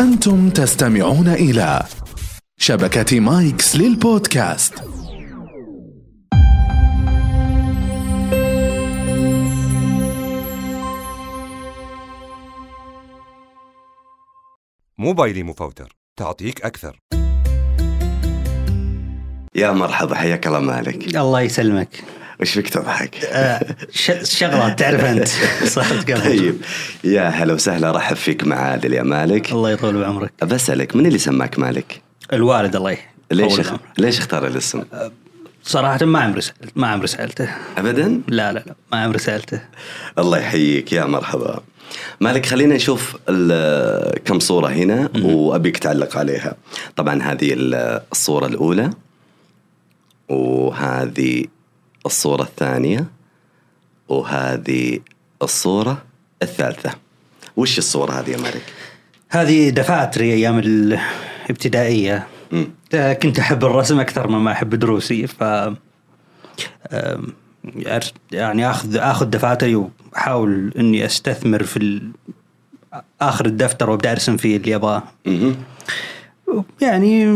أنتم تستمعون إلى شبكة مايكس للبودكاست. موبايلي مفوتر تعطيك أكثر. يا مرحبا حياك الله مالك. الله يسلمك. وش فيك تضحك؟ آه، ش- شغلات تعرف أنت قبل طيب يا هلا وسهلا رحب فيك مع عادل يا مالك الله يطول بعمرك بسألك من اللي سماك مالك؟ الوالد الله يح- ليش. بعمره. ليش اختار الاسم؟ صراحة ما عمري سألت ما عمري سألته ابدا؟ لا لا لا ما عمري سألته الله يحييك يا مرحبا مالك خلينا نشوف كم صورة هنا وأبيك تعلق عليها طبعا هذه ال- الصورة الأولى وهذه الصورة الثانية وهذه الصورة الثالثة وش الصورة هذه يا مالك؟ هذه دفاتري أيام الابتدائية. آه، كنت أحب الرسم أكثر مما أحب دروسي ف يعني آخذ آخذ دفاتري وأحاول إني أستثمر في. آخر الدفتر وأبدأ أرسم فيه اللي أبغاه. يعني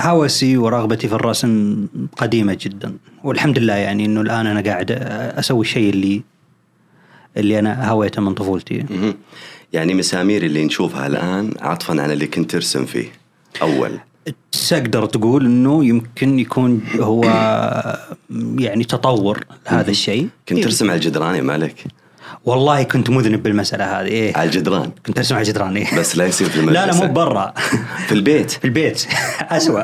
هوسي ورغبتي في الرسم قديمة جدا. والحمد لله يعني إنه الآن أنا قاعد أسوي الشيء اللي اللي أنا هويته من طفولتي. يعني مسامير اللي نشوفها الآن عطفا على اللي كنت ترسم فيه. أول. تقدر تقول إنه يمكن يكون هو يعني تطور هذا الشيء. كنت ترسم على الجدران يا مالك. والله كنت مذنب بالمسألة هذه إيه. على الجدران. كنت ارسم على الجدران إيه. بس لا يصير في لا لا المدرسة. مو برا. في البيت. في البيت. أسوأ.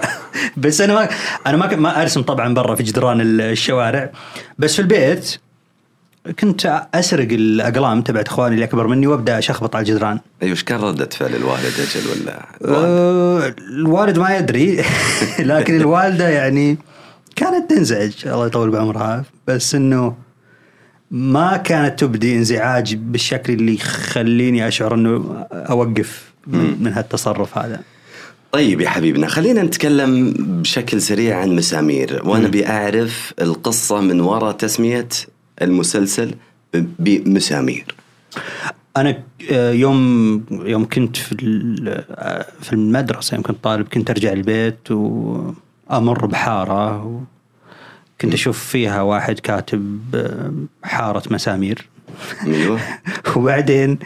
بس أنا ما أنا ما ما أرسم طبعا برا في جدران الشوارع. بس في البيت كنت أسرق الأقلام تبعت إخواني اللي أكبر مني وأبدأ أشخبط على الجدران. أيوه إيش كان ردة فعل الوالد أجل ولا الوالد؟ أه الوالد ما يدري. لكن الوالدة يعني كانت تنزعج. الله يطول بعمرها. بس إنه ما كانت تبدي انزعاج بالشكل اللي يخليني أشعر إنه أوقف من, من هالتصرف هذا. طيب يا حبيبنا خلينا نتكلم بشكل سريع عن مسامير وأنا أبي أعرف القصة من وراء تسمية المسلسل بمسامير. أنا آه، يوم يوم كنت في ال- آه، في المدرسة يوم كنت طالب كنت أرجع البيت وامر بحارة كنت أشوف فيها واحد كاتب آه، حارة مسامير. أيوه. وبعدين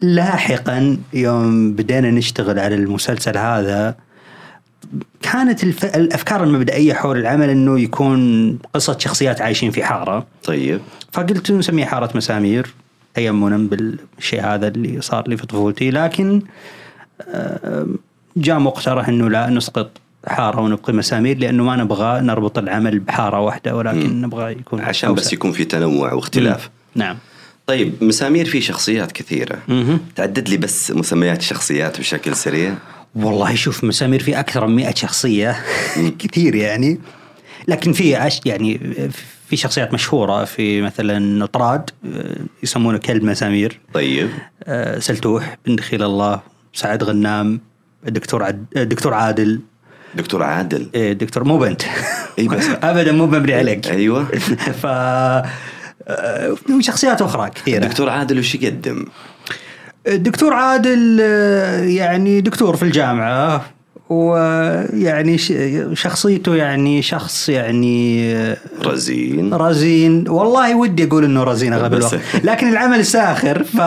لاحقا يوم بدينا نشتغل على المسلسل هذا كانت الف... الأفكار المبدئية حول العمل إنه يكون قصة شخصيات عايشين في حارة. طيب. فقلت نسميه حارة مسامير تيمنا بالشيء هذا اللي صار لي في طفولتي. لكن آه، جاء مقترح إنه لا نسقط حارة ونبقي مسامير لأنه ما نبغى نربط العمل بحارة واحدة ولكن نبغى يكون عشان بس. يكون في تنوع واختلاف. نعم. طيب مسامير في شخصيات كثيرة. مهم. تعدد لي بس مسميات الشخصيات بشكل سريع. والله شوف مسامير في أكثر من 100 شخصية. كثير يعني. لكن في يعني في شخصيات مشهورة في مثلا طراد آه، يسمونه كلب مسامير. طيب. آه، سلتوح بن دخيل الله سعد غنام الدكتور عد... الدكتور عادل. دكتور عادل. إيه، دكتور مو بنت إي بس. ابدا مو مبني عليك. أيوه. ف آه، وشخصيات أخرى كثيرة. دكتور عادل وش يقدم؟ الدكتور عادل آه، يعني دكتور في الجامعة. ويعني شخصيته يعني شخص يعني رزين. رزين. والله ودي أقول إنه رزين أغلب. الوقت. لكن العمل ساخر ف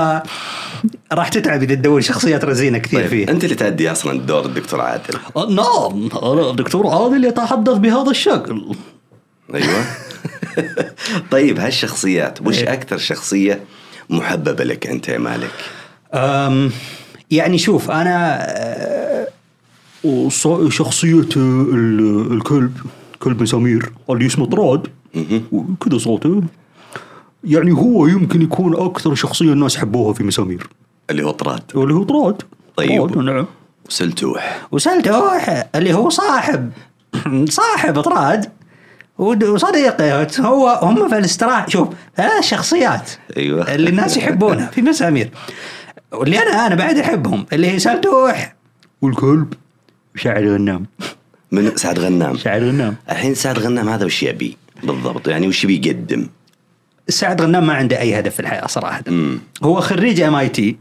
راح تتعب إذا تدور شخصيات رزينة كثير طيب فيه أنت اللي تأدي أصلا دور الدكتور عادل. نعم. أنا دكتور عادل يتحدث بهذا الشكل. أيوه. طيب هالشخصيات وش إيه. أكثر شخصية محببة لك أنت يا مالك؟ يعني شوف أنا وص- شخصية ال- الكلب كلب مسامير اللي اسمه طراد. وكذا صوته. يعني هو يمكن يكون أكثر شخصية الناس حبوها في مسامير اللي هو طراد. واللي هو طراد. طيب. طراد، نعم. وسلتوح. وسلتوح اللي هو صاحب. صاحب طراد. وصديقه هو هم في الاستراحة. شوف ثلاث شخصيات. أيوة. اللي الناس يحبونها في مسامير واللي أنا أنا بعد أحبهم اللي هي سلتوح. والكلب. شاعر غنام. من سعد غنام. شاعر غنام. الحين سعد غنام هذا وش يبي بالضبط؟ يعني وش بيقدم سعد غنام ما عنده أي هدف في الحياة صراحة. مم. هو خريج ام اي تي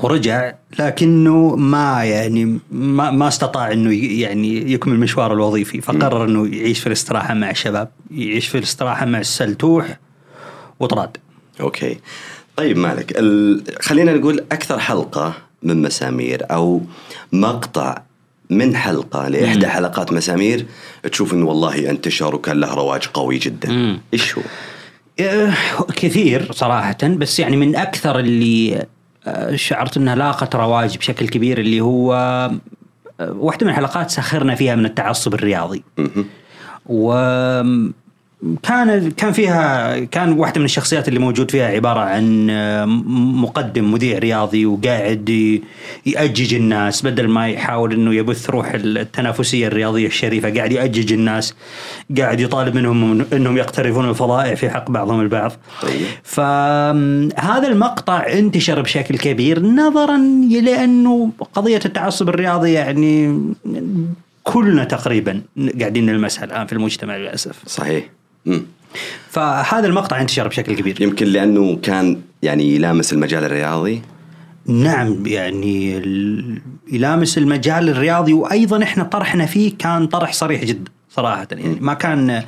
ورجع لكنه ما يعني ما ما استطاع إنه يعني يكمل مشواره الوظيفي. فقرر إنه يعيش في الاستراحة مع الشباب يعيش في الاستراحة مع السلتوح وطراد. أوكي. طيب مالك ال... خلينا نقول أكثر حلقة من مسامير أو مقطع من حلقة لإحدى حلقات مسامير تشوف إنه والله انتشر وكان له رواج قوي جدا إيش هو؟ كثير صراحة بس يعني من أكثر اللي آه، شعرت أنها لاقت رواج بشكل كبير اللي هو آه، واحدة من الحلقات سخرنا فيها من التعصب الرياضي مهم. وكان كان فيها كان واحدة من الشخصيات اللي موجود فيها عبارة عن آه، مقدم مذيع رياضي وقاعد يأجج الناس بدل ما يحاول إنه يبث روح التنافسية الرياضية الشريفة قاعد يأجج الناس قاعد يطالب منهم إنهم يقترفون الفضائع في حق بعضهم البعض. طيب. فهذا المقطع انتشر بشكل كبير نظرا لأنه قضية التعصب الرياضي يعني كلنا تقريبا قاعدين نلمسها الآن في المجتمع للأسف. صحيح. مم. فهذا المقطع انتشر بشكل كبير. يمكن لأنه كان يعني يلامس المجال الرياضي؟ نعم يعني يلامس المجال الرياضي وأيضا إحنا طرحنا فيه كان طرح صريح جدا صراحة يعني. ما كان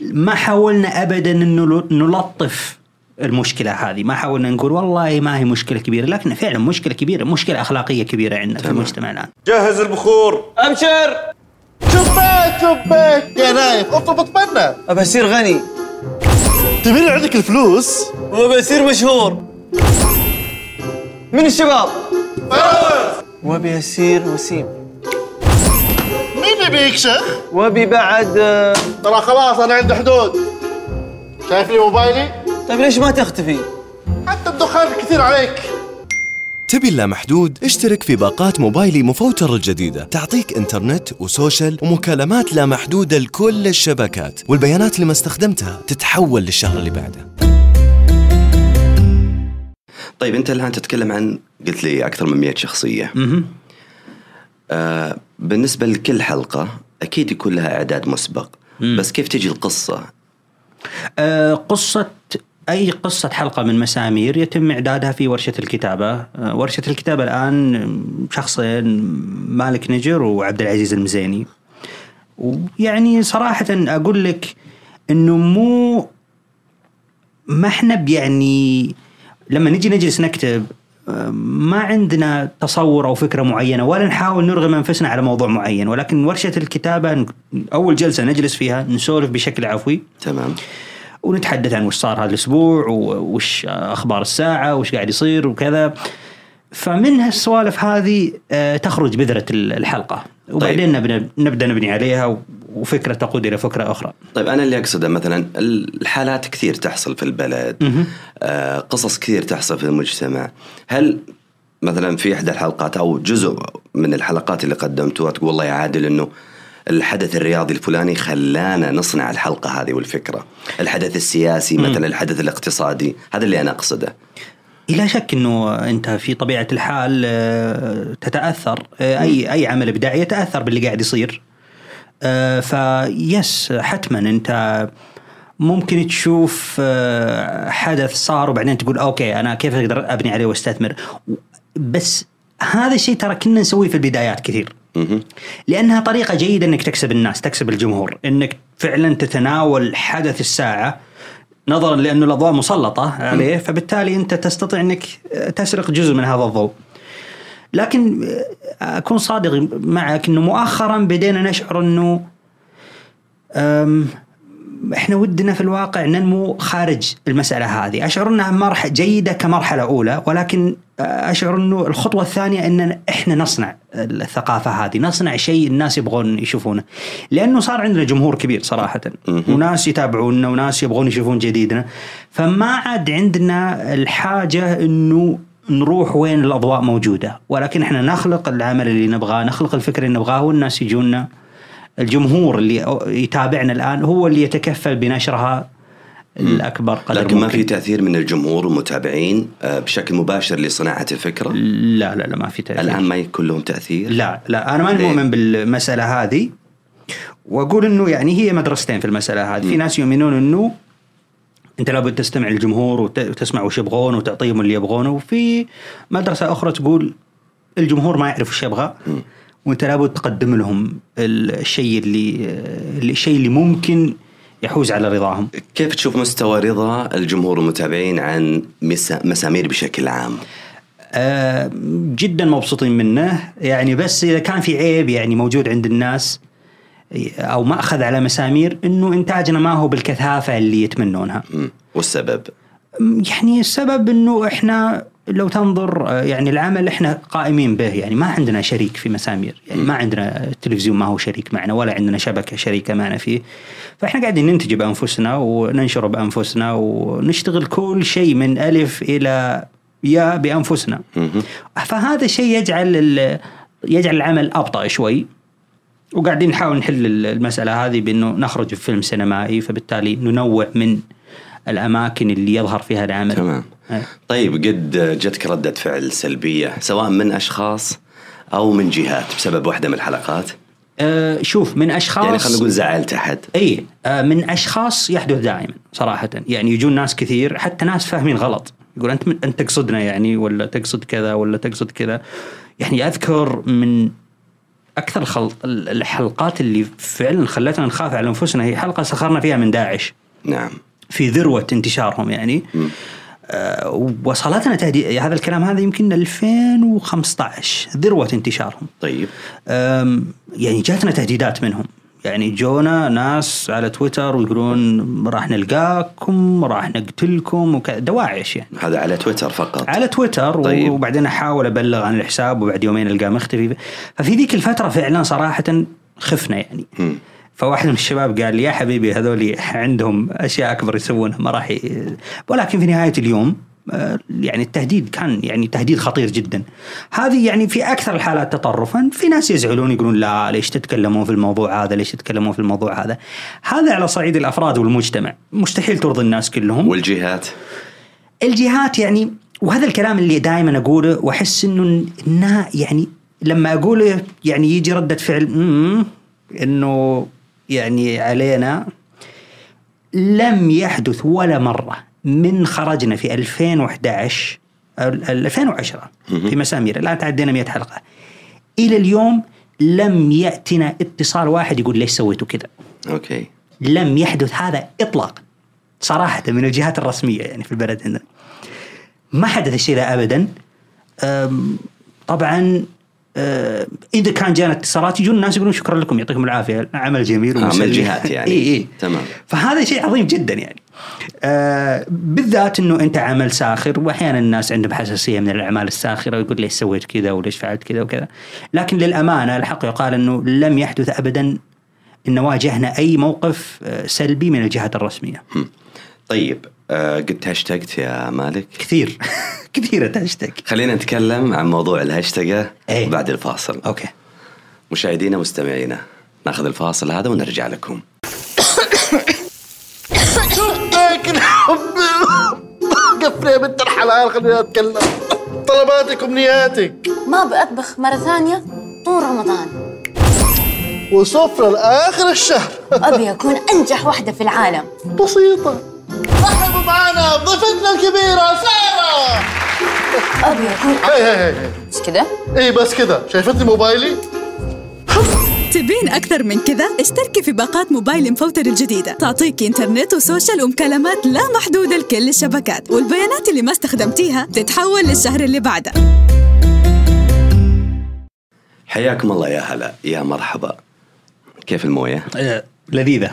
ما حاولنا ابدا انه نلطف المشكلة هذه. ما حاولنا نقول والله ما هي مشكلة كبيرة لكن فعلا مشكلة كبيرة مشكلة أخلاقية كبيرة عندنا في المجتمع الآن. جهز البخور. أبشر! شبيك شبيك يا نايف اطلب اتمنى ابى اصير غني. تبي لي عندك الفلوس؟ وابى اصير مشهور. من الشباب؟ وابي اصير وسيم. مين يبي يكشخ وابي بعد آه، ترى خلاص أنا عندي حدود. شايف لي موبايلي؟ طيب ليش ما تختفي؟ حتى الدخان كثير عليك. تبي اللامحدود؟ اشترك في باقات موبايلي مفوتر الجديدة. تعطيك إنترنت وسوشيال ومكالمات لا محدودة لكل الشبكات. والبيانات اللي ما استخدمتها تتحول للشهر اللي بعده. طيب أنت الآن تتكلم عن قلت لي أكثر من 100 شخصية. آه بالنسبة لكل حلقة أكيد يكون لها أعداد مسبق. بس كيف تجي القصة؟ آه، قصة أي قصة حلقة من مسامير يتم إعدادها في ورشة الكتابة. آه، ورشة الكتابة الآن شخصين مالك نجر وعبد العزيز المزيني. ويعني صراحة أقول لك أنه مو ما إحنا بيعني لما نجي نجلس نكتب آه، ما عندنا تصور أو فكرة معينة ولا نحاول نرغم أنفسنا على موضوع معين. ولكن ورشة الكتابة أول جلسة نجلس فيها نسولف بشكل عفوي. تمام. ونتحدث عن وش صار هذا الأسبوع وش أخبار الساعة وش قاعد يصير وكذا. فمن هالسوالف هذه آه، تخرج بذرة الحلقة. وبعدين نبدا نبدأ نبني عليها وفكرة تقود إلى فكرة أخرى. طيب أنا اللي أقصده مثلا الحالات كثير تحصل في البلد. آه قصص كثير تحصل في المجتمع. هل مثلا في إحدى الحلقات أو جزء من الحلقات اللي قدمتوها تقول والله يا عادل إنه الحدث الرياضي الفلاني خلانا نصنع الحلقة هذه والفكرة. الحدث السياسي مثلا الحدث الاقتصادي هذا اللي أنا أقصده. لا شك إنه أنت في طبيعة الحال آه، تتأثر آه، أي أي عمل إبداعي يتأثر باللي قاعد يصير. آه، فيس حتما أنت ممكن تشوف حدث صار وبعدين تقول okay أنا كيف أقدر أبني عليه وأستثمر؟ بس هذا الشيء ترى كنا نسويه في البدايات كثير. لأنها طريقة جيدة إنك تكسب الناس تكسب الجمهور. إنك فعلا تتناول حدث الساعة نظرا لأنه الأضواء مسلطة عليه فبالتالي أنت تستطيع إنك تسرق جزء من هذا الضوء. لكن أكون صادق معك إنه مؤخرا بدينا نشعر إنه إحنا ودنا في الواقع ننمو خارج المسألة هذه، أشعر أنها مرحله جيدة كمرحلة أولى ولكن أشعر أنه الخطوة الثانية إن إحنا نصنع الثقافة هذه، نصنع شيء الناس يبغون يشوفونه. لأنه صار عندنا جمهور كبير صراحة، وناس يتابعونا وناس يبغون يشوفون جديدنا، فما عاد عندنا الحاجة إنه نروح وين الأضواء موجودة، ولكن إحنا نخلق العمل اللي نبغاه، نخلق الفكر اللي نبغاه والناس يجونا الجمهور اللي يتابعنا الآن هو اللي يتكفل بنشرها الأكبر قدر لكن ما ممكن. في تأثير من الجمهور والمتابعين آه، بشكل مباشر لصناعة الفكرة؟ لا لا لا ما في تأثير. الآن ما يكون لهم تأثير؟ لا لا أنا ماني؟ مؤمن بالمسألة هذه. وأقول إنه يعني هي مدرستين في المسألة هذه، في ناس يؤمنون إنه أنت لابد تستمع للجمهور وت- وتسمع وش يبغون وتعطيهم اللي يبغونه. وفي مدرسة أخرى تقول الجمهور ما يعرف وش يبغى. وانت لابد تقدم لهم الشيء اللي الشيء اللي ممكن يحوز على رضاهم كيف تشوف مستوى رضا الجمهور والمتابعين عن مسا- مسامير بشكل عام؟ آه، جدا مبسوطين منه يعني بس إذا كان في عيب يعني موجود عند الناس أو ما أخذ على مسامير إنه إنتاجنا ما هو بالكثافة اللي يتمنونها. والسبب؟ يعني السبب إنه إحنا لو تنظر آه، يعني العمل إحنا قائمين به يعني ما عندنا شريك في مسامير يعني ما عندنا التلفزيون ما هو شريك معنا ولا عندنا شبكة شريكة معنا فيه. فإحنا قاعدين ننتج بأنفسنا وننشر بأنفسنا ونشتغل كل شيء من ألف إلى ياء بأنفسنا. فهذا الشيء يجعل يجعل العمل أبطأ شوي. وقاعدين نحاول نحل المسألة هذه بأنه نخرج بفيلم سينمائي فبالتالي ننوع من الأماكن اللي يظهر فيها العمل. تمام. طيب قد جتك ردة فعل سلبية سواء من أشخاص أو من جهات بسبب واحدة من الحلقات؟ آه شوف من أشخاص يعني خلينا نقول زعلت أحد. إي آه من أشخاص يحدث دائما صراحة. يعني يجون ناس كثير حتى ناس فاهمين غلط. يقول أنت أنت تقصدنا يعني ولا تقصد كذا ولا تقصد كذا؟ يعني أذكر من أكثر خل... الحلقات اللي فعلا خلتنا نخاف على أنفسنا هي حلقة سخرنا فيها من داعش. نعم. في ذروة انتشارهم يعني. آه وصلتنا تهدي هذا الكلام هذا يمكن 2015 ذروة انتشارهم. طيب. يعني جاتنا تهديدات منهم. يعني جونا ناس على تويتر ويقولون راح نلقاكم راح نقتلكم دواعش يعني. هذا على تويتر فقط. على تويتر طيب. وبعدين أحاول أبلغ عن الحساب وبعد يومين ألقاه مختفي. ففي ذيك الفترة فعلا صراحة خفنا يعني. مم. فواحد من الشباب قال لي يا حبيبي هذول عندهم أشياء أكبر يسوونها ما راح ي... ولكن في نهاية اليوم آه، يعني التهديد كان يعني تهديد خطير جدا. هذه يعني في أكثر الحالات تطرفا، في ناس يزعلون يقولون لا ليش تتكلمون في الموضوع هذا؟ ليش تتكلمون في الموضوع هذا؟ هذا على صعيد الأفراد والمجتمع، مستحيل ترضي الناس كلهم. والجهات الجهات يعني وهذا الكلام اللي دائما أقوله وأحس إنه إنها يعني لما أقوله يعني يجي ردة فعل إنه يعني علينا لم يحدث ولا مرة من خرجنا في 2011 أو 2010 في مسامير. الآن تعدينا 100 حلقة. إلى اليوم لم يأتنا اتصال واحد يقول ليش سويتوا كذا. أوكي. لم يحدث هذا اطلاقا صراحة من الجهات الرسمية يعني في البلد عندنا. ما حدث الشيء ذا ابدا. أم، طبعا إذا كان جانا اتصالات يجون الناس يقولون شكرا لكم يعطيكم العافية عمل جميل آه، ومسلي. الجهات يعني. إي اي تمام. فهذا شيء عظيم جدا يعني آه بالذات إنه أنت عمل ساخر واحيانا الناس عندهم حساسية من الأعمال الساخرة ويقول ليش سويت كذا وليش فعلت كذا وكذا لكن للأمانة الحق يقال إنه لم يحدث ابدا إن واجهنا أي موقف آه، سلبي من الجهات الرسمية طيب آه قد هاشتاجت يا مالك. كثير. كثيره هاشتاج. خلينا نتكلم عن موضوع الهاشتاجة إيه. بعد الفاصل. okay. مشاهدينا ومستمعينا ناخذ الفاصل هذا ونرجع لكم. قفلي يا بنت الحلال خليني اتكلم طلباتك امنياتك ما بأطبخ مرة ثانية طول رمضان. وسفرة لآخر الشهر. أبي أكون أنجح واحدة في العالم. بسيطة. رحبوا معنا ضيفتنا الكبيرة سارة. أبي أكون هي هي هي بس كده؟ إيه بس كده. شايفتني موبايلي؟ تبين أكثر من كذا؟ اشتركي في باقات موبايل مفوتر الجديدة. تعطيك إنترنت وسوشيال ومكالمات لا محدودة لكل الشبكات. والبيانات اللي ما استخدمتيها تتحول للشهر اللي بعده. حياكم الله يا هلا يا مرحبا. كيف الموية؟ آه، لذيذة.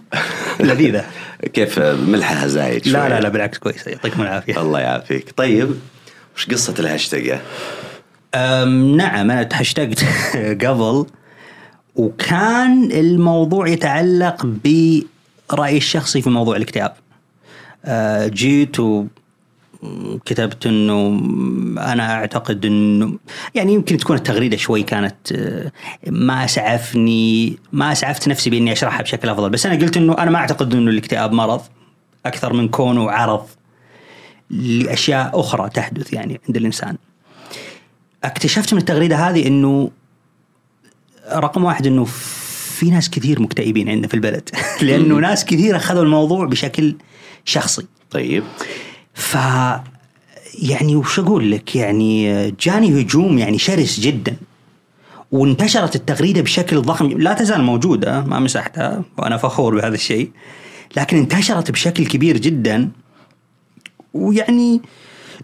لذيذة. كيف ملحها زايد لا لا لا بالعكس كويسة يعطيكم العافية الله يعافيك طيب وش قصة الهاشتاج؟ نعم أنا تهشتقت قبل وكان الموضوع يتعلق برأيي الشخصي في موضوع الاكتئاب. أه جيت وكتبت إنه أنا أعتقد إنه يعني يمكن تكون التغريدة شوي كانت ما أسعفني ما أسعفت نفسي بإني أشرحها بشكل أفضل بس أنا قلت إنه أنا ما أعتقد إنه الاكتئاب مرض أكثر من كونه عرض لأشياء أخرى تحدث يعني عند الإنسان. اكتشفت من التغريدة هذه إنه رقم واحد إنه في ناس كثير مكتئبين عندنا في البلد. لأنه ناس كثير أخذوا الموضوع بشكل شخصي. طيب. ف يعني وش أقول لك؟ يعني جاني هجوم يعني شرس جدا. وانتشرت التغريدة بشكل ضخم. لا تزال موجودة ما مسحتها وأنا فخور بهذا الشيء. لكن انتشرت بشكل كبير جدا. ويعني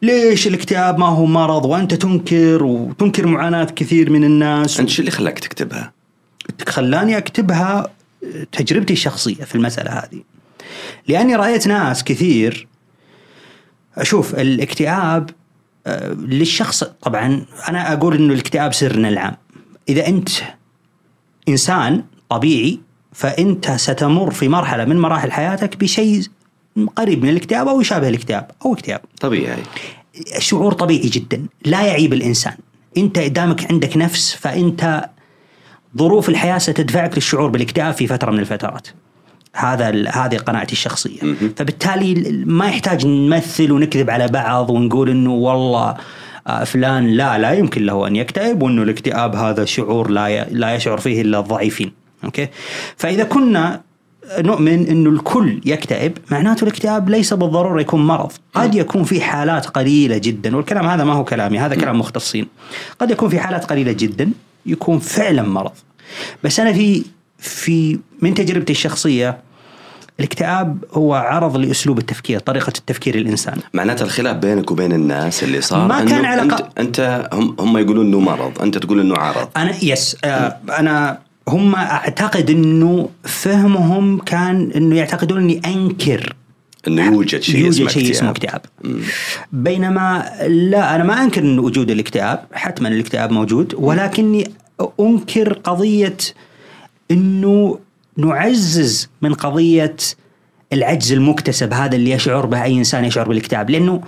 ليش الاكتئاب ما هو مرض وأنت تنكر؟ وتنكر معاناة كثير من الناس. أنت شو اللي خلاك تكتبها؟ خلاني أكتبها تجربتي الشخصية في المسألة هذه. لأني رأيت ناس كثير أشوف الاكتئاب آه، للشخص طبعا أنا أقول إنه الاكتئاب سرنا العام. إذا أنت إنسان طبيعي فأنت ستمر في مرحلة من مراحل حياتك بشيء قريب من الاكتئاب أو يشابه الاكتئاب أو اكتئاب. طبيعي شعور طبيعي جدا لا يعيب الإنسان أنت دامك عندك نفس فأنت ظروف الحياة ستدفعك للشعور بالاكتئاب في فترة من الفترات هذا هذه قناعتي الشخصية. فبالتالي ال- ما يحتاج نمثل ونكذب على بعض ونقول إنه والله آه، فلان لا لا يمكن له أن يكتئب وإنه الاكتئاب هذا شعور لا لا يشعر فيه إلا الضعيفين. أوكي؟ فإذا كنا نؤمن انه الكل يكتئب معناته الاكتئاب ليس بالضرورة يكون مرض. قد يكون في حالات قليلة جدا والكلام هذا ما هو كلامي هذا كلام مختصين. قد يكون في حالات قليلة جدا يكون فعلا مرض. بس أنا في في من تجربتي الشخصية الاكتئاب هو عرض لأسلوب التفكير طريقة التفكير الانسان معناته الخلاف بينك وبين الناس اللي صار ما كان علاقة- انت, أنت هم, هم يقولون إنه مرض أنت تقول إنه عرض. أنا يس آه أنا هم أعتقد إنه فهمهم كان إنه يعتقدون إني أنكر. إنه يوجد شيء يوجد اسمه شيء اسمه اكتئاب. بينما لا أنا ما أنكر إن وجود الاكتئاب حتما الاكتئاب موجود ولكني أنكر قضية إنه نعزز من قضية العجز المكتسب هذا اللي يشعر به أي إنسان يشعر بالاكتئاب لأنه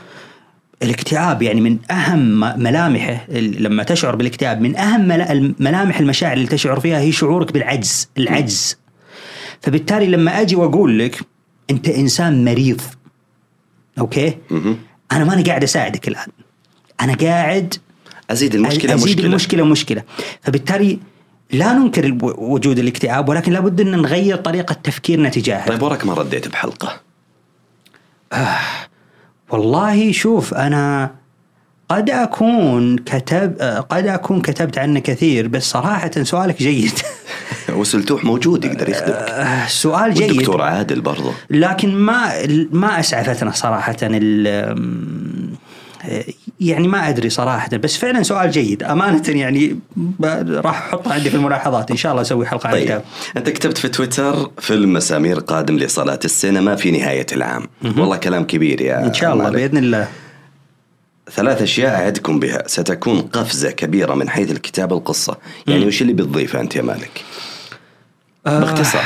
الاكتئاب يعني من أهم ملامحه لما تشعر بالاكتئاب من أهم ملا- ملامح المشاعر اللي تشعر فيها هي شعورك بالعجز العجز. فبالتالي لما أجي وأقول لك أنت إنسان مريض أوكي؟ أنا ماني قاعد أساعدك الآن. أنا قاعد أزيد المشكلة أزيد مشكلة. المشكلة مشكلة. فبالتالي لا ننكر وجود الاكتئاب ولكن لابد أن نغير طريقة تفكيرنا تجاهه. طيب وراك ما رديت بحلقة. والله شوف أنا قد أكون كتب قد أكون كتبت عنه كثير بس صراحة سؤالك جيد. وسلتوح موجود يقدر يخدمك. آه، سؤال جيد. والدكتور عادل برضه لكن ما ما اسعفتنا صراحة ال يعني ما أدري صراحة بس فعلا سؤال جيد. أمانة يعني راح احطه عندي في الملاحظات. إن شاء الله أسوي حلقة عن طيب. الكتاب أنت كتبت في تويتر فيلم مسامير قادم لصالة السينما في نهاية العام. والله كلام كبير يا إن شاء الله مالك. بإذن الله. ثلاث أشياء أعدكم بها. ستكون قفزة كبيرة من حيث الكتابة القصة. يعني وش اللي بتضيفه أنت يا مالك؟ باختصار.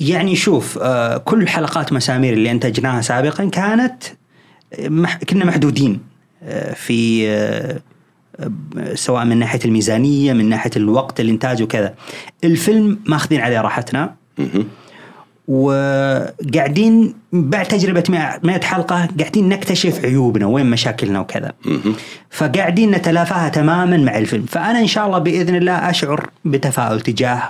يعني شوف آه كل حلقات مسامير اللي أنتجناها سابقا كانت مح كنا محدودين. آه في آه سواء من ناحية الميزانية من ناحية الوقت الإنتاج وكذا. الفيلم ماخذين عليه راحتنا. وقاعدين بعد تجربة 100 100 حلقة قاعدين نكتشف عيوبنا وين مشاكلنا وكذا. فقاعدين نتلافاها تماما مع الفيلم. فأنا إن شاء الله بإذن الله أشعر بتفاؤل تجاه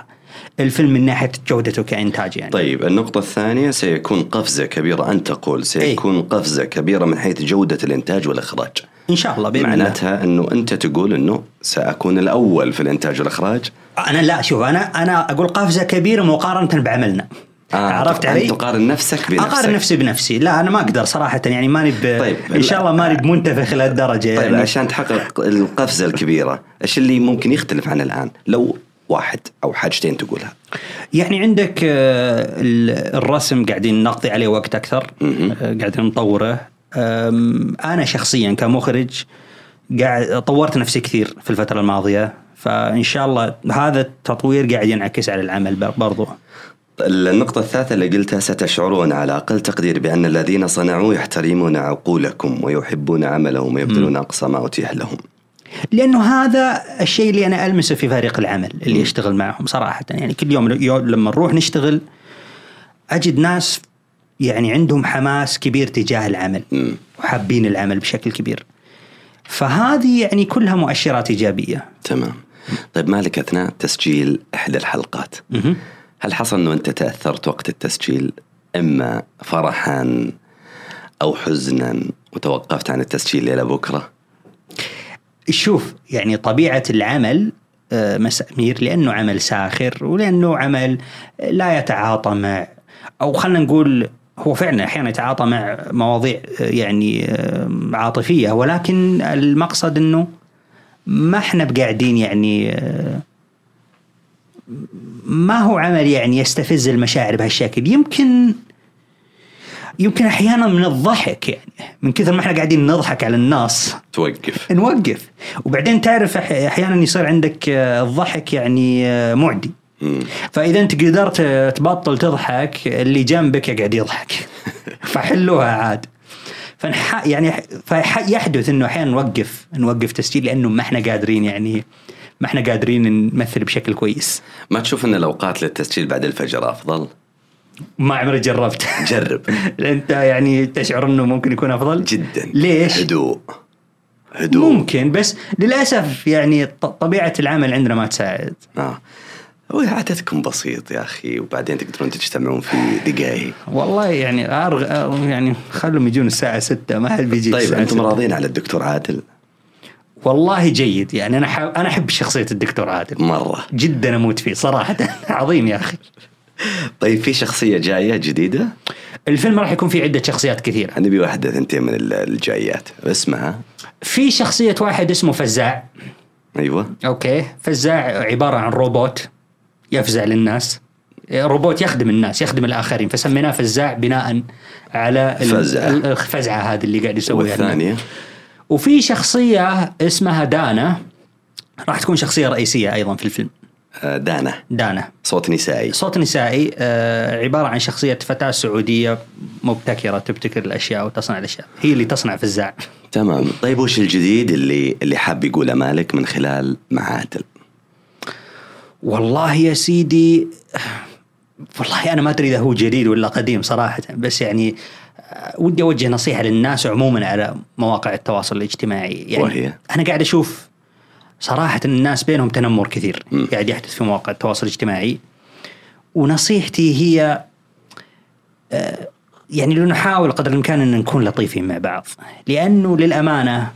الفيلم من ناحية جودته كإنتاج يعني. طيب النقطة الثانية سيكون قفزة كبيرة أنت تقول سيكون قفزة كبيرة من حيث جودة الإنتاج والإخراج. إن شاء الله بإذن معناتها أنه أنت تقول أنه سأكون الأول في الإنتاج والإخراج؟ أنا لا شوف أنا أنا أقول قفزة كبيرة مقارنة بعملنا. آه عرفت علي؟ تقارن نفسك بنفسك. أقارن نفسي بنفسي. لا أنا ما أقدر صراحة يعني ماني ب... طيب، إن شاء الله ماني بمنتفخ لهالدرجة طيب يعني. عشان تحقق القفزة الكبيرة إيش اللي ممكن يختلف عن الآن؟ لو واحد أو حاجتين تقولها. يعني عندك آه، ال- الرسم قاعدين نقضي عليه وقت أكثر آه، قاعدين نطوره. أنا شخصيا كمخرج قاعد طورت نفسي كثير في الفترة الماضية فإن شاء الله هذا التطوير قاعد ينعكس على العمل بر- برضو. النقطة الثالثة اللي قلتها ستشعرون على أقل تقدير بأن الذين صنعوه يحترمون عقولكم ويحبون عملهم ويبذلون أقصى ما أتيح لهم. لأنه هذا الشيء اللي أنا ألمسه في فريق العمل اللي يشتغل معهم صراحة. يعني كل يوم لما نروح نشتغل أجد ناس يعني عندهم حماس كبير تجاه العمل وحابين العمل بشكل كبير. فهذه يعني كلها مؤشرات إيجابية. تمام. طيب مالك أثناء تسجيل إحدى الحلقات؟ هل حصل أنه أنت تأثرت وقت التسجيل إما فرحا أو حزنا وتوقفت عن التسجيل إلى بكرة؟ شوف يعني طبيعة العمل آه، مسامير لأنه عمل ساخر ولأنه عمل لا يتعاطى مع أو خلينا نقول هو فعلا أحيانا يتعاطى مع مواضيع آه، يعني آه، عاطفية ولكن المقصد أنه ما إحنا بقاعدين يعني ما هو عمل يعني يستفز المشاعر بهالشكل. يمكن يمكن أحيانا من الضحك يعني. من كثر ما إحنا قاعدين نضحك على الناس. توقف. نوقف. وبعدين تعرف أحيانا يصير عندك آه، الضحك يعني آه، معدي. فإذا أنت قدرت آه، تبطل تضحك اللي جنبك يقعد يضحك. فحلوها عاد. فنح يعني فيحدث إنه أحيانا نوقف. نوقف تسجيل لأنه ما إحنا قادرين يعني ما إحنا قادرين نمثل بشكل كويس. ما تشوف إن الأوقات للتسجيل بعد الفجر أفضل؟ ما عمري جربت. جرب. أنت يعني تشعر إنه ممكن يكون أفضل. جدا. ليش؟ هدوء. هدوء. ممكن بس للأسف يعني طبيعة العمل عندنا ما تساعد. آه. هو عادتكم بسيط يا أخي وبعدين تقدرون تجتمعون في دقائق والله يعني أرغ... يعني خلهم يجون الساعة 6 ما حد بيجي طيب أنتم 6. راضين على الدكتور عادل؟ والله جيد يعني أنا ح... أنا أحب شخصية الدكتور عادل. مرة. جدا أموت فيه صراحة عظيم يا أخي. طيب في شخصية جاية جديدة؟ الفيلم راح يكون فيه عدة شخصيات كثيرة. نبي واحدة ثنتين من ال- الجايات. اسمها؟ في شخصية واحد اسمه فزاع. أيوه. okay. فزاع عبارة عن روبوت يفزع للناس. روبوت يخدم الناس يخدم الآخرين فسميناه فزاع بناء على فزعة. ال- الفزعة هذه اللي قاعد يسويها والثانية؟ وفي شخصية اسمها دانا. راح تكون شخصية رئيسية أيضا في الفيلم. دانا. دانا. صوت نسائي. صوت نسائي آه، عبارة عن شخصية فتاة سعودية مبتكرة تبتكر الأشياء وتصنع الأشياء. هي اللي تصنع فزاع تمام. طيب وش الجديد اللي اللي حاب يقوله مالك من خلال معادل؟ والله يا سيدي والله أنا ما أدري إذا هو جديد ولا قديم صراحة بس يعني آه، ودي أوجه نصيحة للناس عموما على مواقع التواصل الاجتماعي. يعني وهي؟ أنا قاعد أشوف صراحة الناس بينهم تنمر كثير. مم. قاعد يحدث في مواقع التواصل الاجتماعي. ونصيحتي هي آه، يعني لو نحاول قدر الإمكان أن نكون لطيفين مع بعض. لأنه للأمانة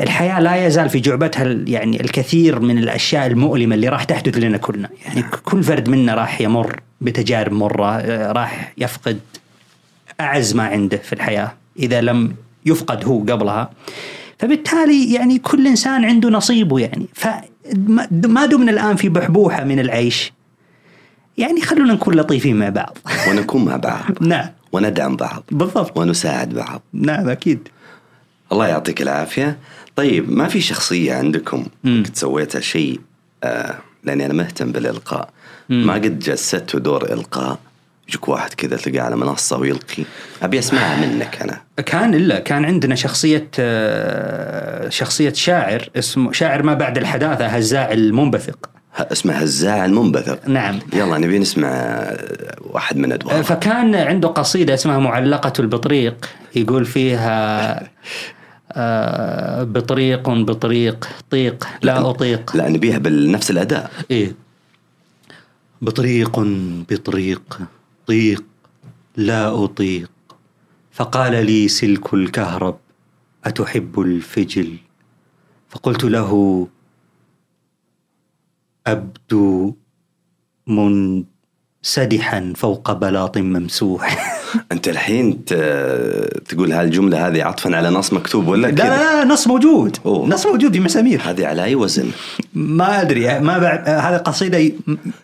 الحياة لا يزال في جعبتها يعني الكثير من الأشياء المؤلمة اللي راح تحدث لنا كلنا. يعني ك- كل فرد منا راح يمر بتجارب مرة آه، راح يفقد أعز ما عنده في الحياة إذا لم يفقد هو قبلها. فبالتالي يعني كل إنسان عنده نصيبه يعني. فما ما دمنا الآن في بحبوحة من العيش. يعني خلونا نكون لطيفين مع بعض. ونكون مع بعض. نعم. وندعم بعض. بالضبط. ونساعد بعض. نعم أكيد. الله يعطيك العافية. طيب ما في شخصية عندكم مم. قد سويتها شيء آه لأني أنا مهتم بالإلقاء؟ ما قد جسدت دور إلقاء؟ يجيك واحد كذا تلقاه على منصة ويلقي. أبي أسمعها منك أنا. كان إلا كان عندنا شخصية آه، شخصية شاعر اسمه شاعر ما بعد الحداثة هزاع المنبثق اسمه هزاع المنبثق نعم. يلا نبي نسمع آه، واحد من آه، أدواره فكان عنده قصيدة اسمها معلقة البطريق يقول فيها آه، بطريق بطريق طيق لا أطيق. لا نبيها بنفس الأداء. إيه. بطريق بطريق. طيق لا أطيق. فقال لي سلك الكهرب أتحب الفجل؟ فقلت له أبدو منسدحا فوق بلاط ممسوح. أنت الحين تقول هالجملة هذه عطفا على نص مكتوب ولا لا؟ لا لا نص موجود. أوه. نص موجود في مسامير. هذه على أي وزن؟ ما أدري ما بعد هذه قصيدة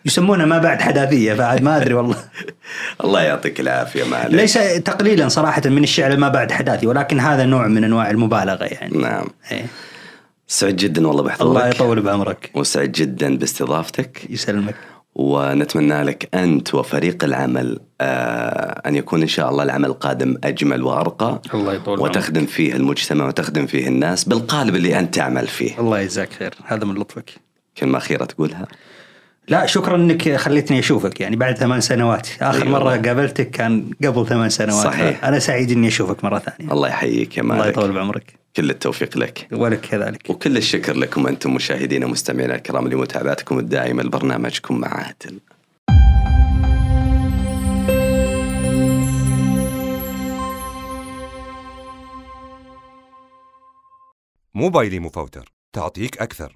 يسمونها ما بعد حداثية بعد ما أدري والله. الله يعطيك العافية مالك ليس تقليلا صراحة من الشعر ما بعد حداثي ولكن هذا نوع من أنواع المبالغة يعني. نعم. إيه. سعيد جدا والله بحضورك. الله يطول بعمرك. وسعيد جدا باستضافتك. يسلمك. ونتمنى لك أنت وفريق العمل آه أن يكون إن شاء الله العمل القادم أجمل وأرقى. الله يطول. وتخدم فيه المجتمع وتخدم فيه الناس بالقالب اللي أنت تعمل فيه. الله يجزاك خير. هذا من لطفك. كلمة أخيرة تقولها؟ لا شكرا إنك خليتني أشوفك يعني بعد ثمان سنوات. آخر أيوة. مرة قابلتك كان قبل ثمان سنوات. صحيح. أنا سعيد إني أشوفك مرة ثانية. الله يحييك يا مالك. الله يطول بعمرك. كل التوفيق لك. ولك كذلك. وكل الشكر لكم أنتم مشاهدينا ومستمعينا الكرام لمتابعتكم الدائمة لبرنامجكم مع عادل. موبايلي مفوتر تعطيك أكثر.